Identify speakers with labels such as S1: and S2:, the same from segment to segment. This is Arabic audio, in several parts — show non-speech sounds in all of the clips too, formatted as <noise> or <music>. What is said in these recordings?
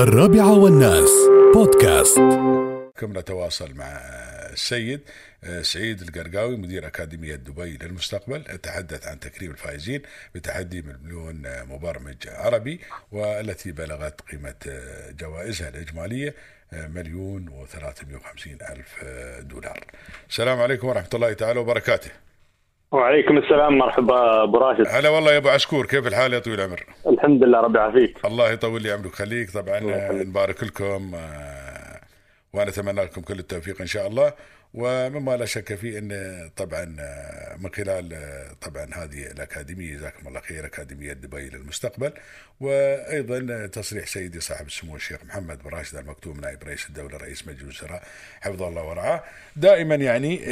S1: الرابعة والناس. بودكاست.
S2: كم نتواصل مع السيد سعيد القرقاوي مدير أكاديمية دبي للمستقبل. يتحدث عن تكريم الفائزين بتحدي مليون مبرمج عربي والتي بلغت قيمة جوائزها الإجمالية مليون وثلاثمائة وخمسين ألف دولار. السلام عليكم ورحمة الله تعالى وبركاته.
S3: وعليكم السلام مرحبا أبو راشد.
S2: هلا والله يا أبو عشكور كيف الحال يا طويل العمر؟
S3: الحمد لله ربي يعافيك.
S2: الله يطول لي عمرك خليك طبعا نبارك لكم آه، ونتمنى لكم كل التوفيق إن شاء الله. ومما لا شك فيه إن طبعا من خلال طبعا هذه الأكاديمية جزاكم الله خير أكاديمية دبي للمستقبل. وأيضا تصريح سيدي صاحب السمو الشيخ محمد بن راشد المكتوم نائب رئيس الدولة رئيس مجلس الوزراء حفظه الله ورعاه. دائما يعني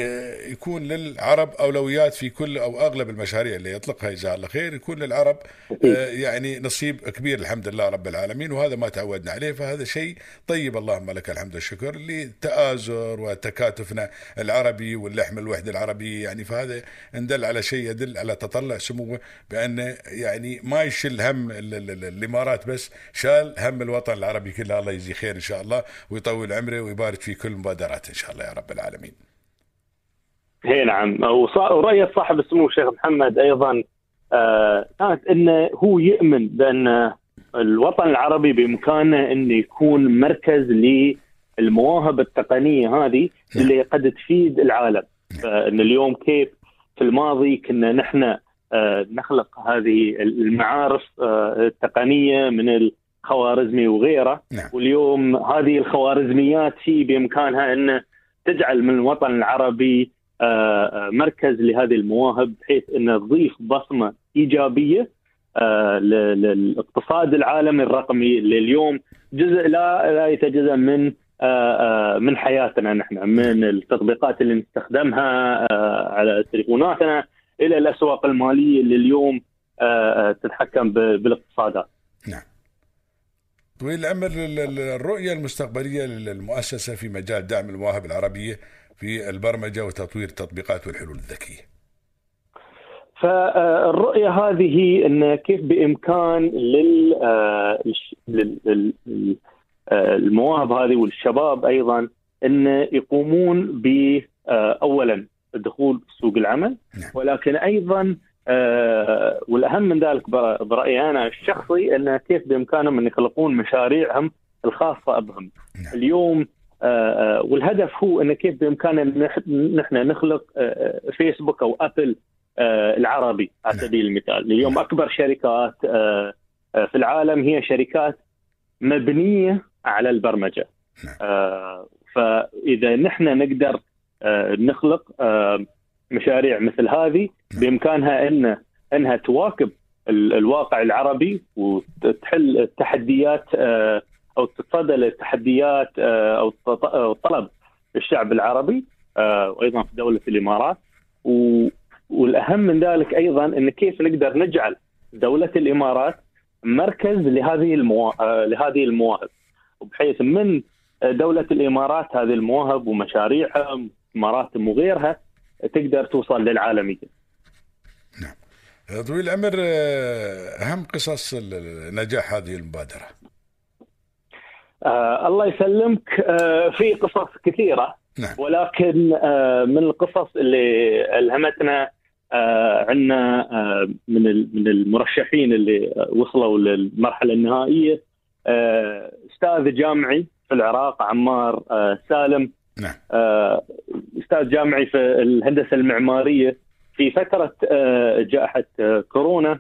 S2: يكون للعرب أولويات في كل أو أغلب المشاريع اللي يطلقها جزاه الله خير يكون للعرب يعني نصيب كبير الحمد لله رب العالمين. وهذا ما تعودنا عليه فهذا شيء طيب. اللهم لك الحمد والشكر لتآزر وتكاتفنا العربي واللحم الوحدة العربيه يعني فهذا ان دل على شيء يدل على تطلع سموه بأن يعني ما يشيل هم الإمارات بس شال هم الوطن العربي كله الله يجزيه خير إن شاء الله ويطول عمره ويبارك في كل مبادرات إن شاء الله يا رب العالمين.
S3: هي نعم ورؤية صاحب السمو الشيخ محمد أيضا آه كانت انه هو يؤمن بأن الوطن العربي بإمكانه انه يكون مركز للمواهب التقنية هذه اللي قد تفيد العالم. فإن اليوم كيف في الماضي كنا نحن آه نخلق هذه المعارف آه التقنية من الخوارزمي وغيره.
S2: نعم.
S3: واليوم هذه الخوارزميات هي بإمكانها إن تجعل من الوطن العربي مركز لهذه المواهب بحيث إن تضيف بصمة إيجابية للاقتصاد العالمي الرقمي اللي اليوم جزء لا لا يتجزأ من من حياتنا نحن من التطبيقات اللي نستخدمها على تليفوناتنا إلى الأسواق المالية اللي اليوم تتحكم بالاقتصادات.
S2: نعم. طويل العمر الرؤية المستقبلية للمؤسسة في مجال دعم المواهب العربية في البرمجة وتطوير التطبيقات والحلول الذكية.
S3: فالرؤية هذه إن كيف بإمكان لل المواهب هذه والشباب أيضا إن يقومون ب اولا الدخول في سوق العمل ولكن أيضا والأهم من ذلك برأيي أنا الشخصي انه كيف بإمكانهم أن يخلقون مشاريعهم الخاصة بهم. اليوم والهدف هو انه كيف بإمكاننا نحن نخلق فيسبوك أو أبل العربي على سبيل المثال، اليوم أكبر شركات في العالم هي شركات مبنية على البرمجة. فإذا نحن نقدر نخلق مشاريع مثل هذه بإمكانها إن إنها تواكب الواقع العربي وتحل التحديات أو تتصدى للتحديات أو طلب الشعب العربي وأيضا في دولة الإمارات. والأهم من ذلك أيضا إن كيف نقدر نجعل دولة الإمارات مركز لهذه لهذه المواهب. وبحيث من دولة الإمارات هذه المواهب ومشاريعها مراتب وغيرها تقدر توصل للعالمية.
S2: نعم. طويل العمر أهم قصص نجاح هذه المبادرة.
S3: آه الله يسلمك آه في قصص كثيرة
S2: نعم.
S3: ولكن آه من القصص اللي ألهمتنا آه عندنا آه من من المرشحين اللي وصلوا للمرحلة النهائية أستاذ جامعي في العراق عمار آه سالم
S2: نعم.
S3: آه أستاذ جامعي في الهندسة المعمارية في فترة آه جائحة آه كورونا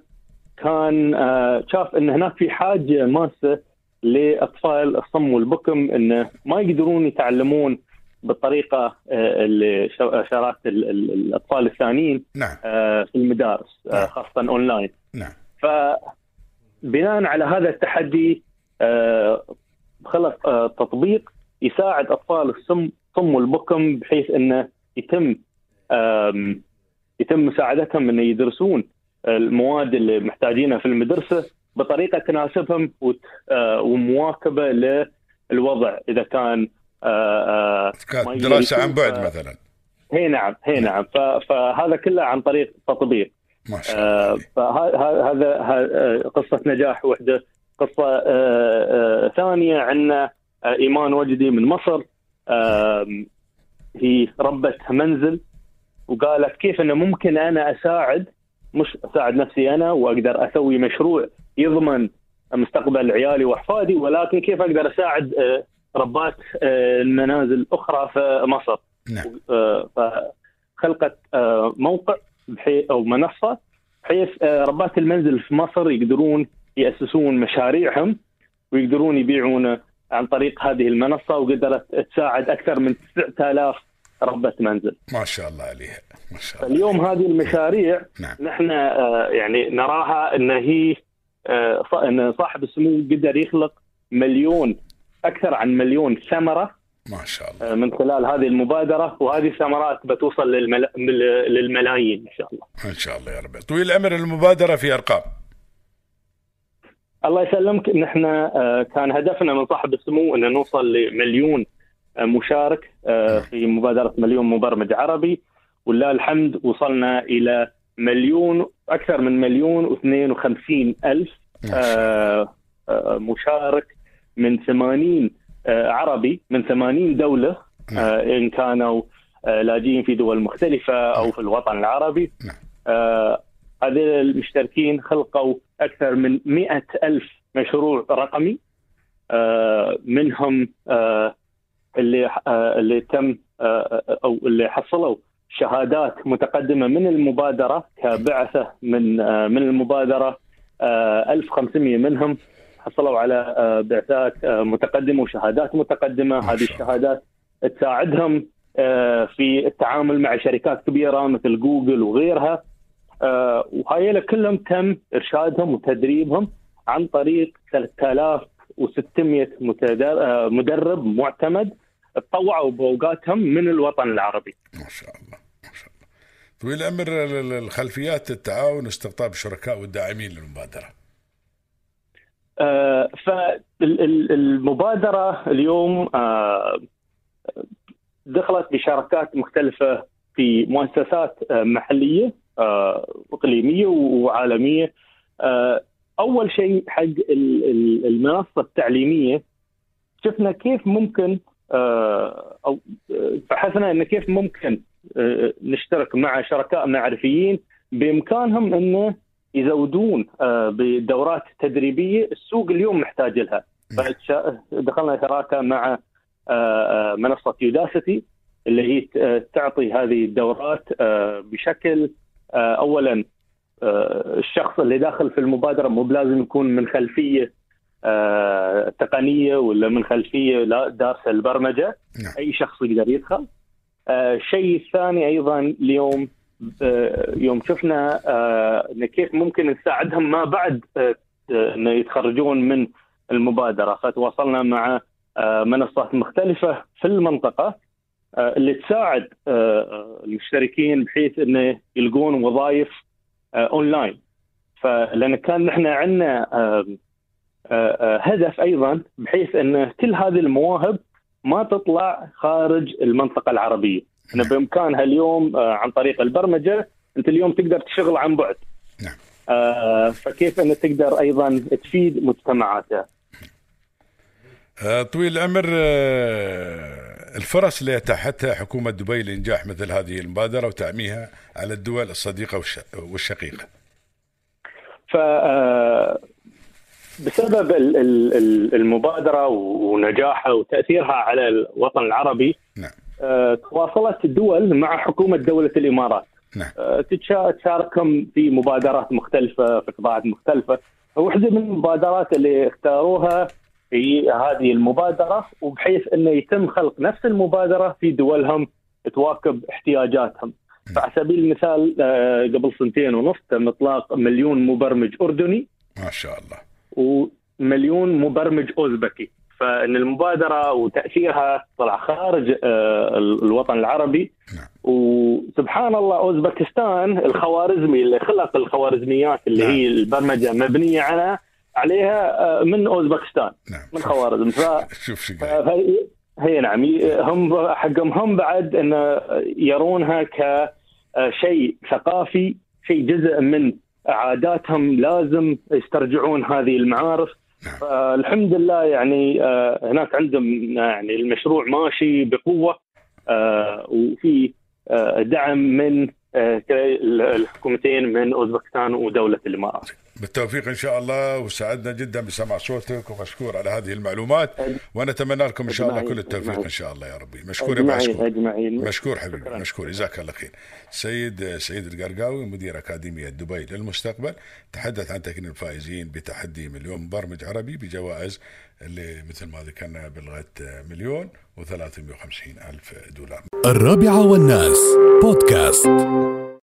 S3: كان آه شاف إن هناك في حاجة ماسة لإطفال الصم والبكم إنه ما يقدرون يتعلمون بالطريقة اللي شارات الأطفال الثانيين
S2: نعم.
S3: في المدارس
S2: نعم.
S3: خاصة أونلاين
S2: نعم.
S3: فبناء على هذا التحدي خلق تطبيق يساعد أطفال الصم صم والبكم بحيث إنه يتم يتم مساعدتهم إنه يدرسون المواد اللي محتاجينها في المدرسة بطريقة تناسبهم ومواكبة للوضع. إذا كان
S2: دراسة عن بعد مثلا.
S3: هي نعم هي نعم. فهذا كله عن طريق تطبيق.
S2: ما شاء الله.
S3: فهذا قصة نجاح وحدة قصة آه، آه، ثانية عندنا آه، إيمان وجدي من مصر. هي ربة منزل وقالت كيف إنه ممكن أنا أساعد مش أساعد نفسي أنا وأقدر أسوي مشروع يضمن مستقبل عيالي وأحفادي ولكن كيف أقدر أساعد ربات المنازل أخرى في مصر.
S2: نعم.
S3: فخلقت موقع بحيث أو منصة بحيث ربات المنزل في مصر يقدرون يأسسون مشاريعهم ويقدرون يبيعون عن طريق هذه المنصة وقدرت تساعد أكثر من 9000 ربة منزل.
S2: ما شاء الله عليها. ما شاء الله
S3: اليوم هذه المشاريع
S2: نعم.
S3: نحن آه، يعني نراها إن هي آه، إن صاحب السمو قدر يخلق مليون أكثر عن مليون ثمرة
S2: ما شاء الله.
S3: من خلال هذه المبادرة وهذه الثمرات بتوصل للملا... مل- للملايين إن شاء الله.
S2: إن شاء الله يا رب. طويل العمر المبادرة في أرقام.
S3: الله يسلمك. نحن آه، كان هدفنا من صاحب السمو أن نوصل لمليون آه، مشارك آه، في مبادرة مليون مبرمج عربي. ولله الحمد وصلنا إلى مليون أكثر من مليون واثنين وخمسين ألف مشارك من 80 آه، عربي من 80 دولة
S2: نعم.
S3: إن كانوا لاجئين في دول مختلفة أو في الوطن العربي.
S2: نعم.
S3: هذول المشتركين خلقوا أكثر من مئة ألف مشروع رقمي آه، منهم آه، اللي آه، اللي تم أو اللي حصلوا شهادات متقدمة من المبادرة كبعثة من من المبادرة آه، 1500 منهم حصلوا على بعثات متقدمة وشهادات متقدمة
S2: ما
S3: هذه. الشهادات تساعدهم في التعامل مع شركات كبيرة مثل جوجل وغيرها آه، وهايلا كلهم تم إرشادهم وتدريبهم عن طريق 3600 متدر- آه، مدرب معتمد تطوعوا بأوقاتهم من الوطن العربي.
S2: ما شاء الله ما شاء الله. طويل العمر ال- ال- الخلفيات التعاون واستقطاب الشركاء والداعمين للمبادرة.
S3: فالمبادرة اليوم آه، دخلت بشراكات مختلفة في مؤسسات آه، آه، إقليمية وعالمية. آه، أول شيء حق ال- ال- المنصة التعليمية شفنا كيف ممكن آه، آه، بحثنا أن كيف ممكن نشترك مع شركاء معرفيين بإمكانهم أنه يزودون بدورات تدريبية السوق اليوم محتاج لها. دخلنا شراكة مع منصة يوداسيتي اللي هي تعطي هذه الدورات بشكل اولا آه، الشخص اللي داخل في المبادرة مو بلازم يكون من خلفية آه، تقنية ولا من خلفية لا دارسه البرمجة.
S2: نعم.
S3: أي شخص يقدر يدخل. آه، الشيء الثاني أيضا اليوم آه، يوم شفنا آه، إن كيف ممكن نساعدهم ما بعد آه، آه، إنه يتخرجون من المبادرة. فتواصلنا مع آه، منصات مختلفة في المنطقة. آه، اللي تساعد آه، المشتركين بحيث إنه يلقون وظائف آه، اونلاين فلأن كان نحن عندنا آه، آه، آه، هدف أيضا بحيث إن كل هذه المواهب ما تطلع خارج المنطقة العربية. ان بإمكانها اليوم آه، عن طريق البرمجة أنت اليوم تقدر تشتغل عن بعد.
S2: نعم.
S3: آه، فكيف إن تقدر أيضا تفيد مجتمعاتها.
S2: آه، طويل العمر آه، الفرص اللي اتاحتها حكومة دبي لإنجاح مثل هذه المبادرة وتعميها على الدول الصديقة والش- والشقيقة.
S3: ف آه، بسبب ال- ال- ال- المبادرة ونجاحها وتأثيرها على الوطن العربي
S2: نعم.
S3: آه، تواصلت الدول مع حكومة دولة الإمارات.
S2: نعم.
S3: آه، تشاركهم في مبادرات مختلفة في قطاعات مختلفة. واحدة من المبادرات اللي اختاروها هي هذه المبادرة وبحيث إنه يتم خلق نفس المبادرة في دولهم تواكب احتياجاتهم. فعلى سبيل المثال آه، قبل سنتين ونص تم إطلاق مليون مبرمج أردني
S2: ما شاء الله.
S3: ومليون مبرمج أوزبكي. فإن المبادرة وتأثيرها طلع خارج آه، الوطن العربي.
S2: نعم.
S3: وسبحان الله أوزبكستان الخوارزمي اللي خلق الخوارزميات اللي
S2: نعم.
S3: هي البرمجة مبنية على عليها آه، من أوزبكستان
S2: نعم.
S3: من خوارزم. ف <laughs>
S2: شوف شو
S3: فهي- هي نعم هم حقهم هم بعد إن يرونها كشيء ثقافي شيء جزء من عاداتهم لازم يسترجعون هذه المعارف. فالحمد لله يعني آه، هناك عندهم يعني المشروع ماشي بقوة آه، وفي آه، دعم من آه، الحكومتين من أوزبكستان ودولة الإمارات.
S2: بالتوفيق إن شاء الله وسعدنا جدا بسمع صوتك ومشكور على هذه المعلومات ونتمنى لكم إن شاء الله كل التوفيق إن شاء الله يا ربي. مشكور يا
S3: أجمعين
S2: مشكور. حبيبي مشكور. جزاك الله خير. سيد سعيد القرقاوي مدير أكاديمية دبي للمستقبل تحدث عن تكريم الفائزين بتحدي مليون مبرمج عربي بجوائز اللي مثل ما ذكرنا بلغه مليون و350 ألف دولار.
S1: الرابعة والناس بودكاست.